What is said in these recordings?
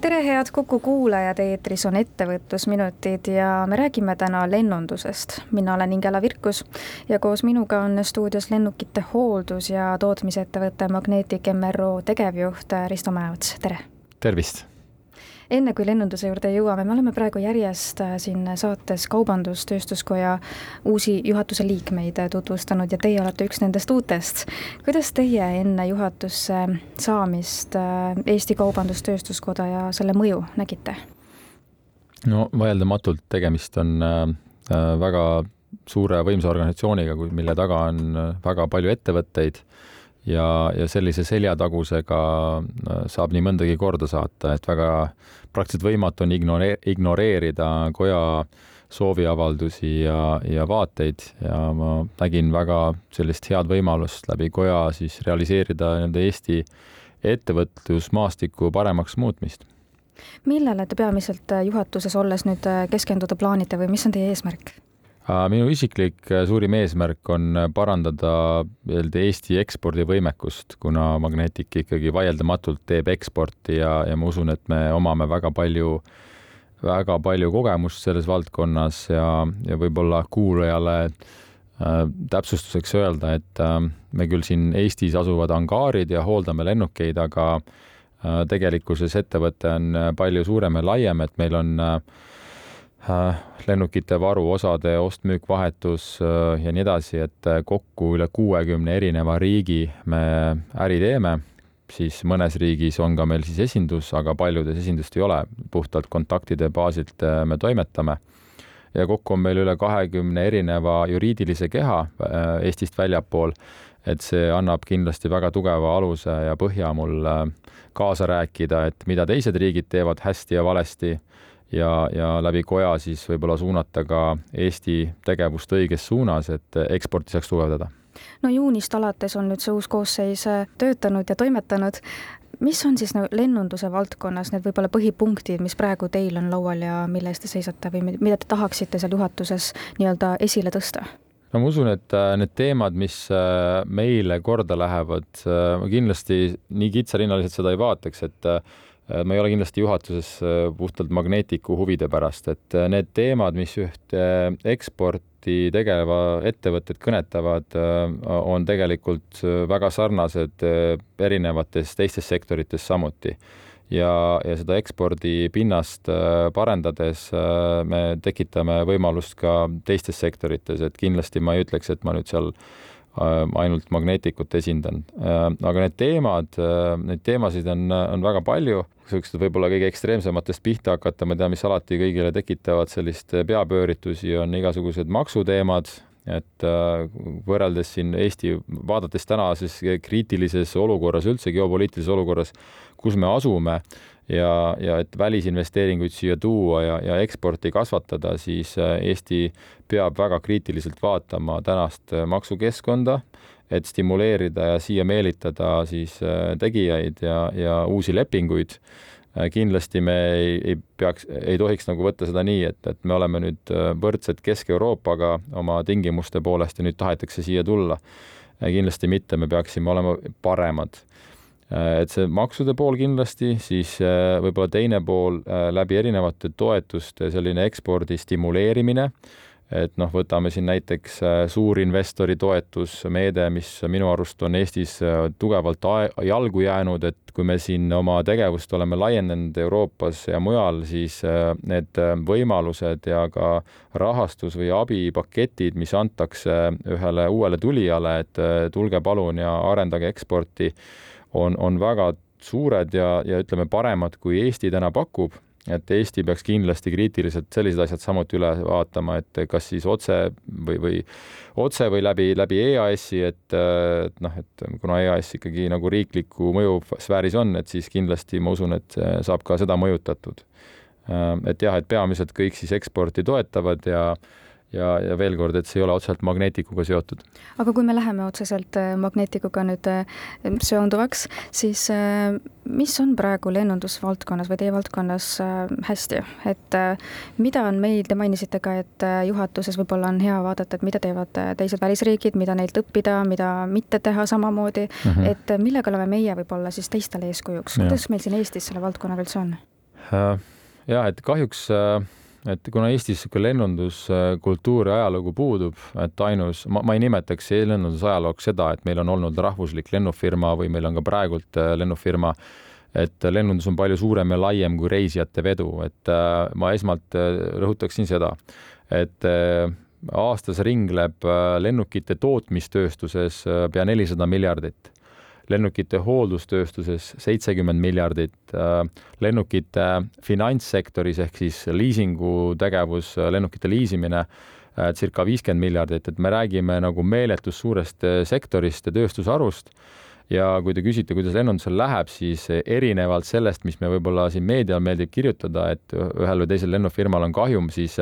tere, head Kuku kuulajad, eetris on ettevõtlusminutid ja me räägime täna lennundusest. mina olen Ingela Virkus ja koos minuga on stuudios lennukite hooldus- ja tootmisettevõtte Magnetic MRO tegevjuht Risto Mäeots, tere! tervist! Enne kui lennunduse juurde jõuame, me oleme praegu järjest äh, siin saates Kaubandus-Tööstuskoja uusi juhatuse liikmeid tutvustanud ja teie olete üks nendest uutest. kuidas teie enne juhatusse saamist äh, Eesti Kaubandus-Tööstuskoda ja selle mõju nägite? no vaieldamatult tegemist on äh, väga suure võimsa organisatsiooniga, mille taga on väga palju ettevõtteid ja, ja sellise seljatagusega saab nii mõndagi korda saata, et väga praktiliselt võimatu on ignore-, ignoreerida koja sooviavaldusi ja, ja vaateid ja ma nägin väga sellist head võimalust läbi koja siis realiseerida nii-öelda Eesti ettevõtlusmaastiku paremaks muutmist. millele te peamiselt juhatuses olles nüüd keskenduda plaanite või mis on teie eesmärk? Minu isiklik äh, suurim eesmärk on äh, parandada nii-öelda Eesti ekspordivõimekust, kuna Magnetic ikkagi vaieldamatult teeb eksporti ja, ja ma usun, et me omame väga palju, väga palju kogemust selles valdkonnas ja, ja võib-olla kuulajale äh, täpsustuseks öelda, et äh, me küll siin Eestis asuvad angaarid ja hooldame lennukeid, aga äh, tegelikkuses ettevõte on äh, palju suurem ja laiem, et meil on äh, lennukite varu, osade ost-müük, vahetus äh, ja nii edasi, et äh, kokku üle kuuekümne erineva riigi me äri teeme, siis mõnes riigis on ka meil siis esindus, aga paljudes esindust ei ole, puhtalt kontaktide baasilt me toimetame. ja kokku on meil üle kahekümne erineva juriidilise keha Eestist väljapool, et see annab kindlasti väga tugeva aluse ja põhja mul kaasa rääkida, et mida teised riigid teevad hästi ja valesti ja, ja läbi koja siis võib-olla suunata ka Eesti tegevust õiges suunas, et eksporti saaks tugevdada. no juunist alates on nüüd see uus koosseis äh, töötanud ja toimetanud. mis on siis nagu lennunduse valdkonnas need võib-olla põhipunktid, mis praegu teil on laual ja mille eest te seisate või mida te tahaksite seal juhatuses nii-öelda esile tõsta? no ma usun, et äh, need teemad, mis äh, meile korda lähevad, ma kindlasti nii kitsarinnaliselt seda ei vaataks, et ma ei ole kindlasti juhatuses äh, puhtalt Magneticu huvide pärast, et äh, need teemad, mis ühte eksporti tegeva ettevõtet kõnetavad, on tegelikult väga sarnased erinevates teistes sektorites samuti. ja, ja seda ekspordipinnast parendades me tekitame võimalust ka teistes sektorites, et kindlasti ma ei ütleks, et ma nüüd seal ainult Magnetikut esindan. aga need teemad, neid teemasid on, on väga palju niisugused võib-olla kõige ekstreemsematest pihta hakata, ma tean, mis alati kõigile tekitavad sellist peapööritusi, on igasugused maksuteemad, et äh, võrreldes siin Eesti, vaadates tänases kriitilises olukorras, üldse geopoliitilises olukorras, kus me asume ja, ja et välisinvesteeringuid siia tuua ja, ja eksporti kasvatada, siis äh, Eesti peab väga kriitiliselt vaatama tänast maksukeskkonda, et stimuleerida ja siia meelitada siis äh, tegijaid ja, ja uusi lepinguid. Äh, kindlasti me ei, ei peaks, ei tohiks nagu võtta seda nii, et, et me oleme nüüd äh, võrdsed Kesk-Euroopaga oma tingimuste poolest ja nüüd tahetakse siia tulla. kindlasti mitte, me peaksime olema paremad et see maksude pool kindlasti, siis võib-olla teine pool läbi erinevate toetuste selline ekspordi stimuleerimine. Et noh, võtame siin näiteks äh, suurinvestori toetusmeede, mis minu arust on Eestis äh, tugevalt jalgu jäänud, et kui me siin oma tegevust oleme laiendanud Euroopas ja mujal, siis äh, need võimalused ja ka rahastus või abipaketid, mis antakse ühele uuele tulijale, et tulge palun ja arendage eksporti, on, on väga suured ja, ja ütleme, paremad, kui Eesti täna pakub et Eesti peaks kindlasti kriitiliselt sellised asjad samuti üle vaatama, et kas siis otse või, või otse või läbi, läbi EAS-i, et, et noh, et kuna EAS ikkagi nagu riikliku mõjusfääris on, et siis kindlasti ma usun, et saab ka seda mõjutatud. et jah, et peamiselt kõik siis eksporti toetavad ja ja, ja veel kord, et see ei ole otseselt magneetikuga seotud. aga kui me läheme otseselt äh, magneetikuga nüüd äh, seonduvaks, siis äh, mis on praegu lennundusvaldkonnas või teie valdkonnas hästi, et mida on meil, te mainisite ka, et juhatuses võib-olla on hea vaadata, et mida teevad teised välisriigid, mida neilt õppida, mida mitte teha samamoodi mm, -hmm. et millega oleme meie võib-olla siis teistele eeskujuks, kuidas meil siin Eestis selle valdkonnaga üldse on? jah, et kahjuks äh et kuna Eestis niisugune lennunduskultuur ja ajalugu puudub, et ainus, ma, ma ei nimetaks lennundusajalooks seda, et meil on olnud rahvuslik lennufirma või meil on ka praegult äh, lennufirma, et lennundus on palju suurem ja laiem kui reisijate vedu, et äh, ma esmalt äh, rõhutaksin seda, et aastas ringleb lennukite tootmistööstuses pea nelisada miljardit lennukite hooldustööstuses seitsekümmend miljardit, äh, lennukite finantssektoris ehk siis liisingutegevus, lennukite liisimine äh, circa viiskümmend miljardit, et me räägime nagu meeletust suurest äh, sektorist ja tööstusharust. Ja kui te küsite, kuidas lennundusel läheb, siis erinevalt sellest, mis me võib-olla siin meedial meeldib kirjutada, et ühel või teisel lennufirmal on kahjum, siis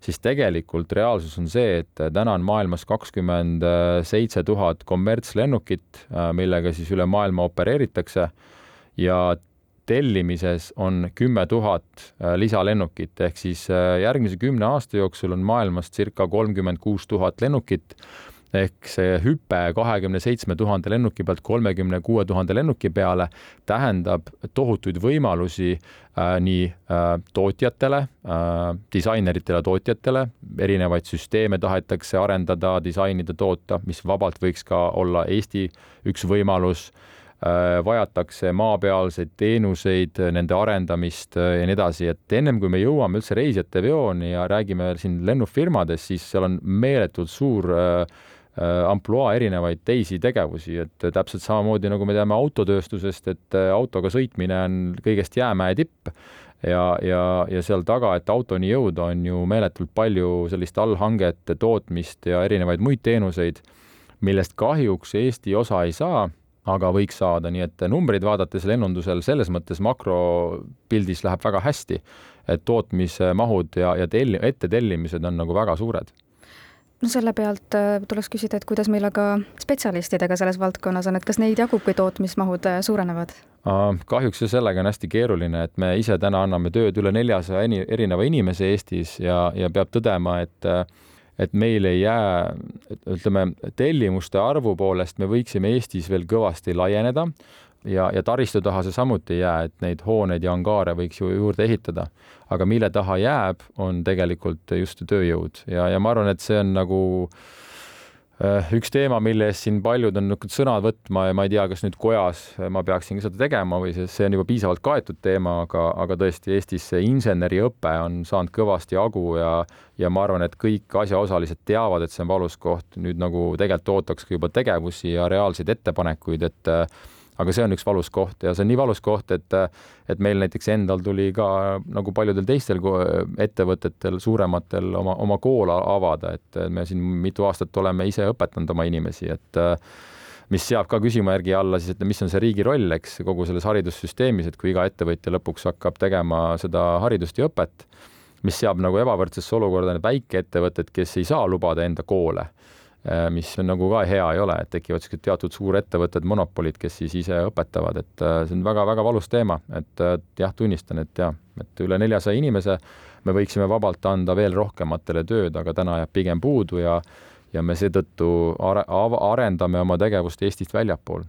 siis tegelikult reaalsus on see, et täna on maailmas kakskümmend seitse tuhat kommertslennukit, millega siis üle maailma opereeritakse. Ja tellimises on kümme tuhat lisalennukit. Ehk siis järgmise kümne aasta jooksul on maailmas circa kolmkümmend kuus tuhat lennukit ehk see hüpe kahekümne seitsme tuhande lennuki pealt kolmekümne kuue tuhande lennuki peale tähendab tohutuid võimalusi äh, nii äh, tootjatele äh,, disaineritele, tootjatele, erinevaid süsteeme tahetakse arendada, disainida, toota, mis vabalt võiks ka olla Eesti üks võimalus. Äh, vajatakse maapealseid teenuseid, nende arendamist äh, ja nii edasi, et ennem kui me jõuame üldse reisijate veoni ja räägime siin lennufirmadest, siis seal on meeletult suur äh, ampluaa erinevaid teisi tegevusi, et täpselt samamoodi nagu me teame autotööstusest, et äh, autoga sõitmine on kõigest jäämäe tipp. Ja, ja, ja seal taga, et autoni jõuda, on ju meeletult palju sellist allhangete tootmist ja erinevaid muid teenuseid, millest kahjuks Eesti osa ei saa, aga võiks saada, nii et numbreid vaadates lennundusel selles mõttes makropildis läheb väga hästi, et tootmismahud ja, ja telli-, ettetellimised on nagu väga suured no selle pealt äh, tuleks küsida, et kuidas meil aga spetsialistidega selles valdkonnas on, et kas neid jagub, kui tootmismahud äh, suurenevad? kahjuks ju sellega on hästi keeruline, et me ise täna anname tööd üle neljasaja erineva inimese Eestis ja, ja peab tõdema, et äh, et meil ei jää, ütleme, tellimuste arvu poolest me võiksime Eestis veel kõvasti laieneda, ja, ja taristu taha see samuti ei jää, et neid hooneid ja angaare võiks ju juurde ehitada. aga mille taha jääb, on tegelikult just tööjõud ja, ja ma arvan, et see on nagu äh, üks teema, mille eest siin paljud on niisugused sõna võtma ja ma ei tea, kas nüüd kojas ma peaksin seda tegema või see, see on juba piisavalt kaetud teema, aga, aga tõesti Eestis see inseneriõpe on saanud kõvasti jagu ja ja ma arvan, et kõik asjaosalised teavad, et see on valus koht, nüüd nagu tegelikult ootaks ka juba tegevusi ja reaalseid ettepanekuid, et aga see on üks valus koht ja see on nii valus koht, et et meil näiteks endal tuli ka nagu paljudel teistel ettevõtetel, suurematel oma, oma kool avada, et me siin mitu aastat oleme ise õpetanud oma inimesi, et mis seab ka küsimärgi alla siis, et mis on see riigi roll, eks, kogu selles haridussüsteemis, et kui iga ettevõtja lõpuks hakkab tegema seda haridust ja õpet, mis seab nagu ebavõrdsesse olukorda need väikeettevõtted, kes ei saa lubada enda koole mis nagu ka hea ei ole, et tekivad niisugused teatud suurettevõtted, monopolid, kes siis ise õpetavad, et äh, see on väga-väga valus teema, et äh, jah, tunnistan, et jah, et üle neljasaja inimese me võiksime vabalt anda veel rohkematele tööd, aga täna jääb pigem puudu ja ja me seetõttu are, arendame oma tegevust Eestist väljapool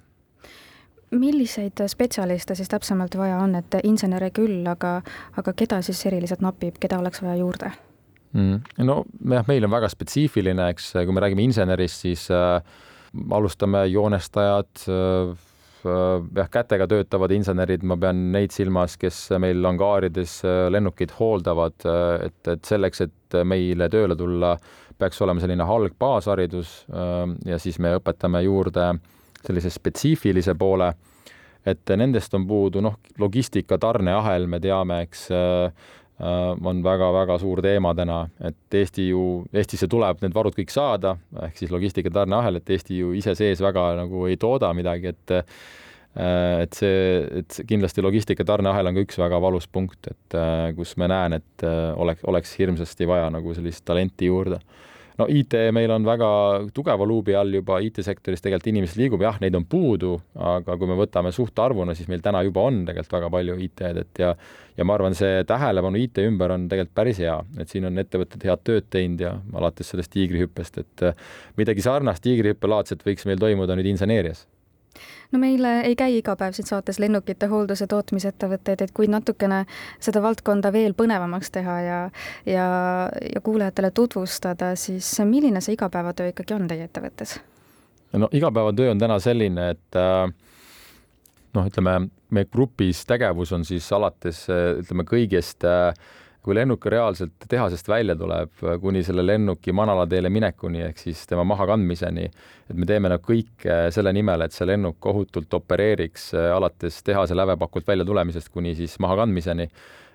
milliseid spetsialiste siis täpsemalt vaja on, et insenere küll, aga, aga keda siis eriliselt napib, keda oleks vaja juurde? Mm.? no jah, meil on väga spetsiifiline, eks, kui me räägime insenerist, siis äh, alustame joonestajad äh,, äh, jah, kätega töötavad insenerid, ma pean neid silmas, kes meil angaarides äh, lennukeid hooldavad, äh, et, et selleks, et meile tööle tulla, peaks olema selline halg baasharidus ja siis me õpetame juurde sellise spetsiifilise poole, et nendest on puudu noh, logistika, tarneahel, me teame, eks Äh, on väga-väga suur teema täna, et Eesti ju, Eestisse tuleb need varud kõik saada, ehk siis logistika tarneahel, et Eesti ju ise sees väga nagu ei tooda midagi, et et see, et kindlasti logistika tarneahel on ka üks väga valus punkt, et kus ma näen, et oleks, oleks hirmsasti vaja nagu sellist talenti juurde no IT meil on väga tugeva luubi all juba IT-sektoris tegelikult inimesi liigub, jah, neid on puudu, aga kui me võtame suhtarvuna, siis meil täna juba on tegelikult väga palju IT-d, et ja ja ma arvan, see tähelepanu IT ümber on tegelikult päris hea, et siin on ettevõtted head tööd teinud ja alates sellest tiigrihüppest, et midagi sarnast tiigrihüppelaadset võiks meil toimuda nüüd inseneerias no meil ei käi iga päev siin saates lennukite hoolduse tootmisettevõtteid, et kui natukene seda valdkonda veel põnevamaks teha ja ja, ja kuulajatele tutvustada, siis milline see igapäevatöö ikkagi on teie ettevõttes? no igapäevatöö on täna selline, et äh, noh, ütleme, meie grupis tegevus on siis alates ütleme kõigest äh, kui lennuk reaalselt tehasest välja tuleb, kuni selle lennuki manalateele minekuni ehk siis tema mahakandmiseni, et me teeme nagu kõike selle nimel, et see lennuk ohutult opereeriks alates tehase lävepakult välja tulemisest kuni siis mahakandmiseni.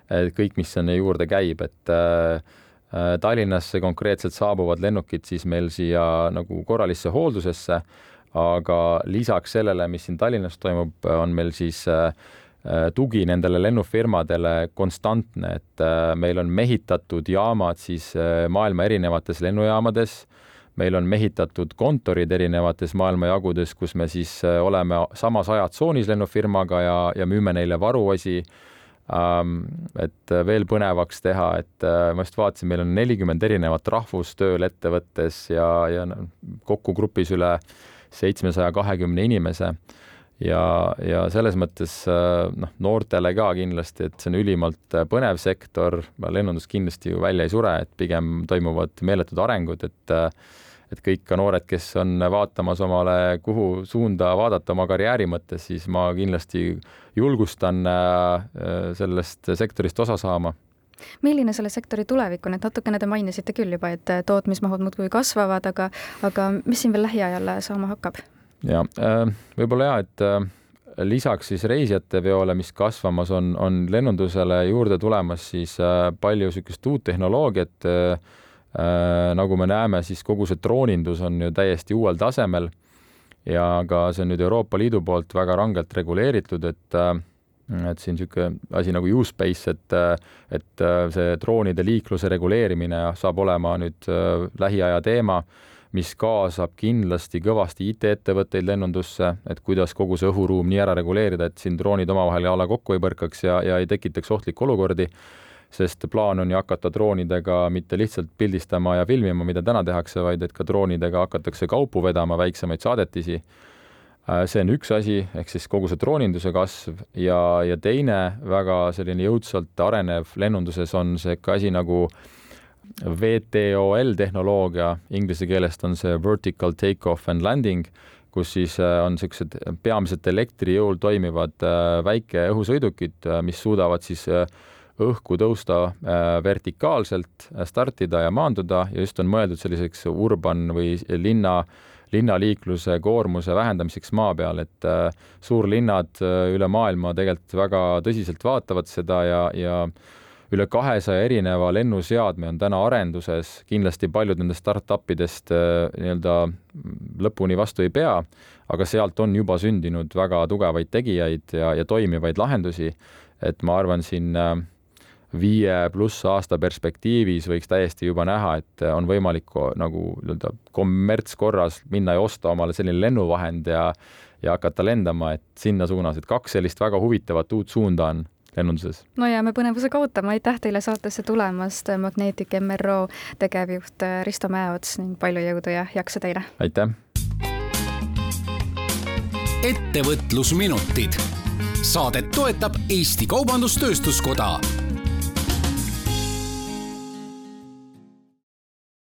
kõik, mis sinna juurde käib, et äh, Tallinnasse konkreetselt saabuvad lennukid siis meil siia nagu korralisse hooldusesse, aga lisaks sellele, mis siin Tallinnas toimub, on meil siis äh, Äh, tugi nendele lennufirmadele konstantne, et äh, meil on mehitatud jaamad siis äh, maailma erinevates lennujaamades, meil on mehitatud kontorid erinevates maailmajagudes, kus me siis oleme samas ajatsoonis lennufirmaga ja, ja müüme neile varuosi ähm, et veel põnevaks teha, et ma just vaatasin, meil on nelikümmend erinevat rahvust tööl ettevõttes ja, ja kokku grupis üle seitsmesaja kahekümne inimese ja, ja selles mõttes äh, noh, noortele ka kindlasti, et see on ülimalt äh, põnev sektor, lennundus kindlasti ju välja ei sure, et pigem toimuvad meeletud arengud, et äh, et kõik ka noored, kes on vaatamas omale, kuhu suunda vaadata oma karjääri mõttes, siis ma kindlasti julgustan sellest sektorist osa saama. Milline selle sektori tulevik on, et natukene te mainisite küll juba, et tootmismahud muudkui kasvavad, aga, aga mis siin veel lähiajal saama hakkab? Ja äh, võib-olla ja, et äh, lisaks siis reisijateveole, mis kasvamas on, on lennundusele juurde tulemas siis äh, palju niisugust uut tehnoloogiat. nagu me näeme, siis kogu see droonindus on ju täiesti uuel tasemel ja ka see on nüüd Euroopa Liidu poolt väga rangelt reguleeritud, et et siin niisugune asi nagu U-Space, et, et see droonide liikluse reguleerimine saab olema nüüd lähiaja teema mis kaasab kindlasti kõvasti IT-ettevõtteid lennundusse, et kuidas kogu see õhuruum nii ära reguleerida, et siin droonid omavahel jala kokku ei põrkaks ja, ja ei tekitaks ohtlikke olukordi, sest plaan on ju hakata droonidega mitte lihtsalt pildistama ja filmima, mida täna tehakse, vaid et ka droonidega hakatakse kaupu vedama, väiksemaid saadetisi. Äh, see on üks asi, ehk siis kogu see drooninduse kasv ja, ja teine väga selline jõudsalt arenev lennunduses on see asi nagu äh, VTOL tehnoloogia, inglise keelest on see vertical take-off and landing, kus siis äh, on niisugused peamiselt elektri jõul toimivad äh, väikeõhusõidukid, äh, mis suudavad siis õhku tõusta vertikaalselt, startida ja maanduda ja just on mõeldud selliseks urban või linna linnaliikluse koormuse vähendamiseks maa peal, et suurlinnad üle maailma tegelikult väga tõsiselt vaatavad seda ja, ja üle kahesaja erineva lennuseadme on täna arenduses, kindlasti paljud nendest startup idest äh, nii-öelda lõpuni vastu ei pea, aga sealt on juba sündinud väga tugevaid tegijaid ja, ja toimivaid lahendusi. et ma arvan, siin äh, viie pluss aasta perspektiivis võiks täiesti juba näha, et on võimalik nagu nii-öelda kommertskorras minna ja osta omale selline lennuvahend ja ja hakata lendama, et sinna suunas, et kaks sellist väga huvitavat uut suunda on lennunduses. no jääme põnevusega ootama, aitäh teile saatesse tulemast, Magnetic MRO tegevjuht Risto Mäeots ning palju jõudu ja jaksu teile! aitäh! ettevõtlusminutid. saadet toetab Eesti Kaubandus-Tööstuskoda